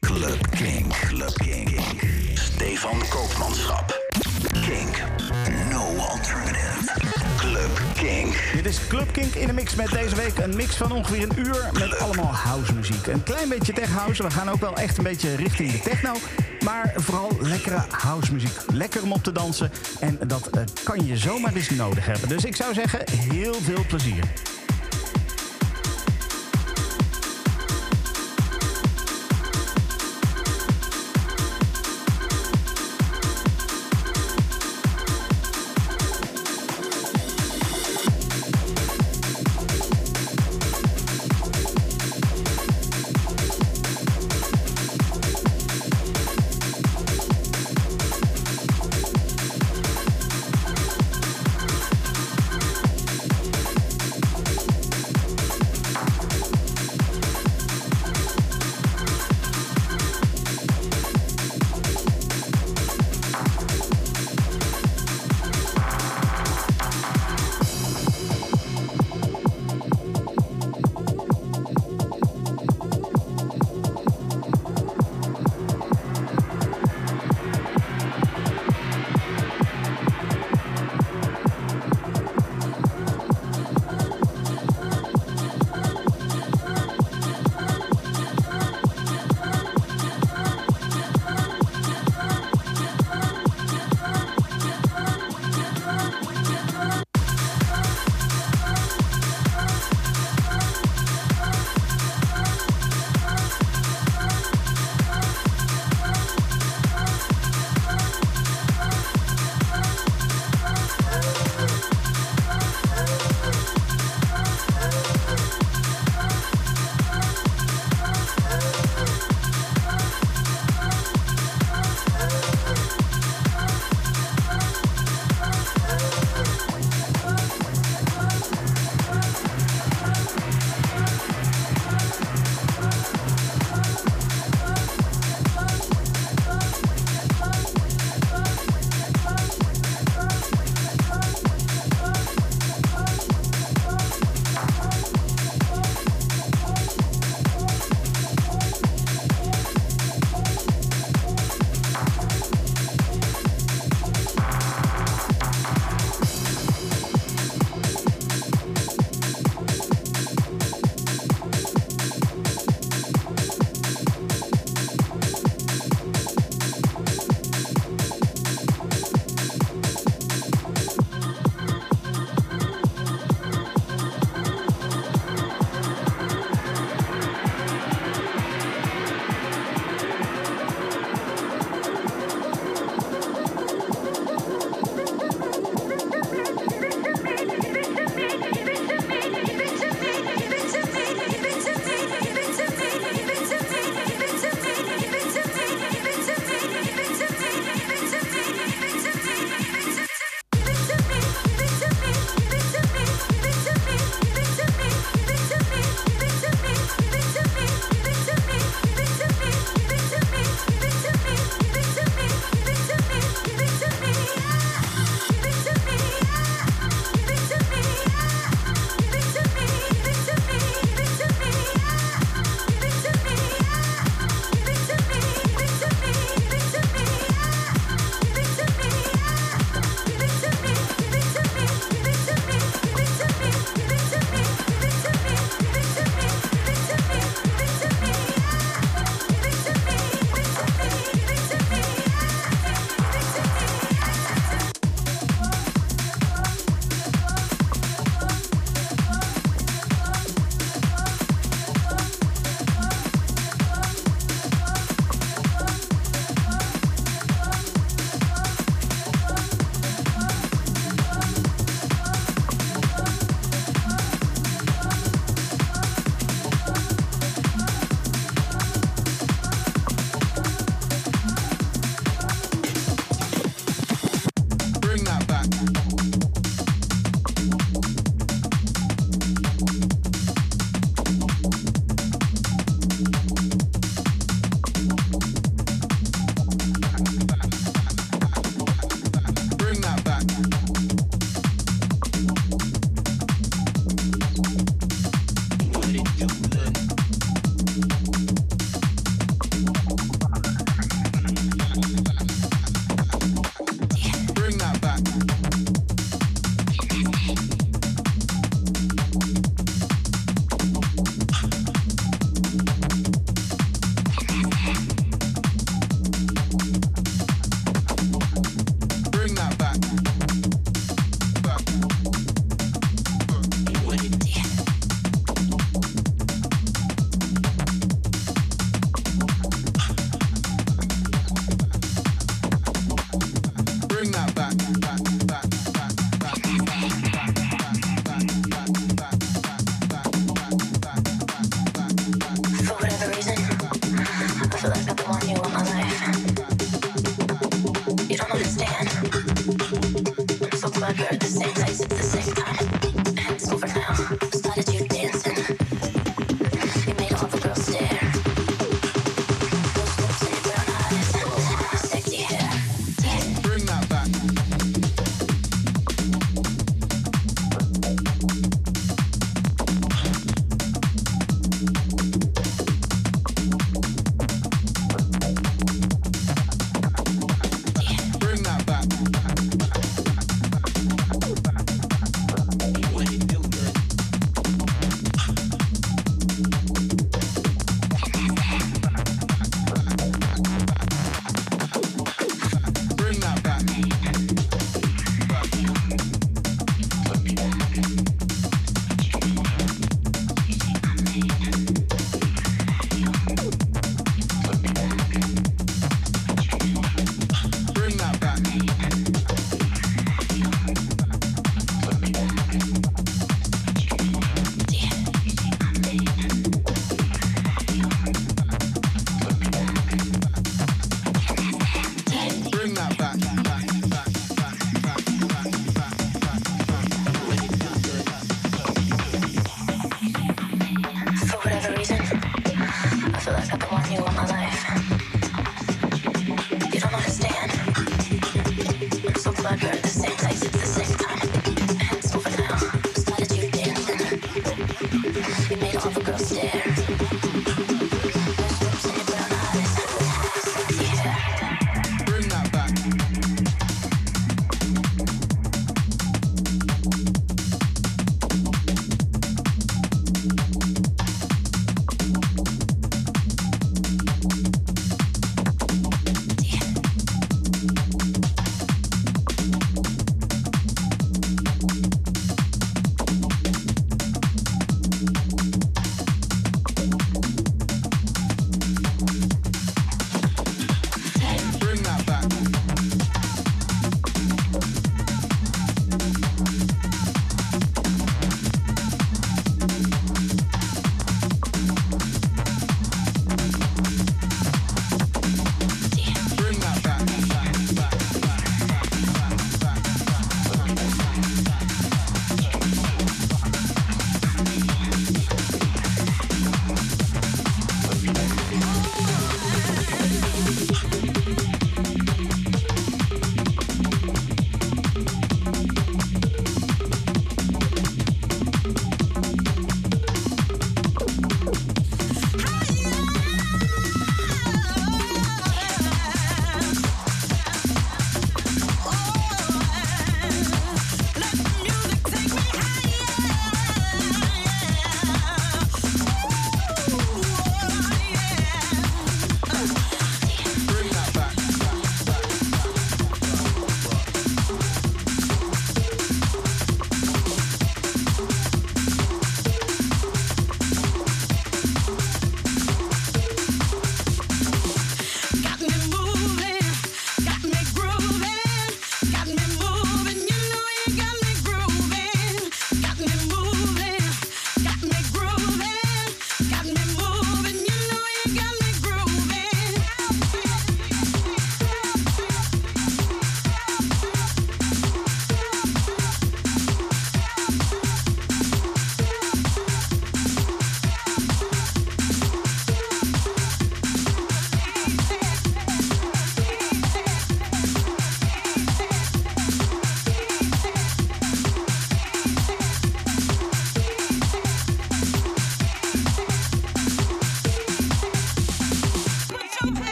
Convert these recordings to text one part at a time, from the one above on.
Club Kink. Club Kink. Stefan Koopmanschap. Kink. No alternative. Club Kink. Dit is Club Kink in de mix met deze week een mix van ongeveer een uur met allemaal house muziek. Een klein beetje tech house. We gaan ook wel echt een beetje richting de techno. Maar vooral lekkere house muziek. Lekker om op te dansen. En dat eh, kan je zomaar eens nodig hebben. Dus ik zou zeggen, heel veel plezier.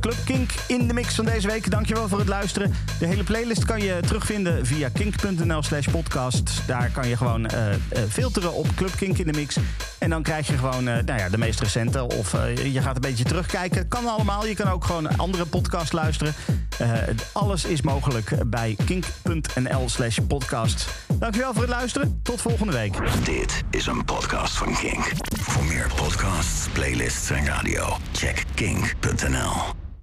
Club Kink in de mix van deze week. Dankjewel voor het luisteren. De hele playlist kan je terugvinden via kink.nl slash podcast. Daar kan je gewoon uh, filteren op Club Kink in de mix. En dan krijg je gewoon uh, nou ja, de meest recente. Of je gaat een beetje terugkijken. Kan allemaal. Je kan ook gewoon andere podcast luisteren. alles is mogelijk bij kink.nl slash podcast. Dankjewel voor het luisteren. Tot volgende week. Dit is een podcast van Kink. Voor meer podcasts, playlists en radio, check kink.nl.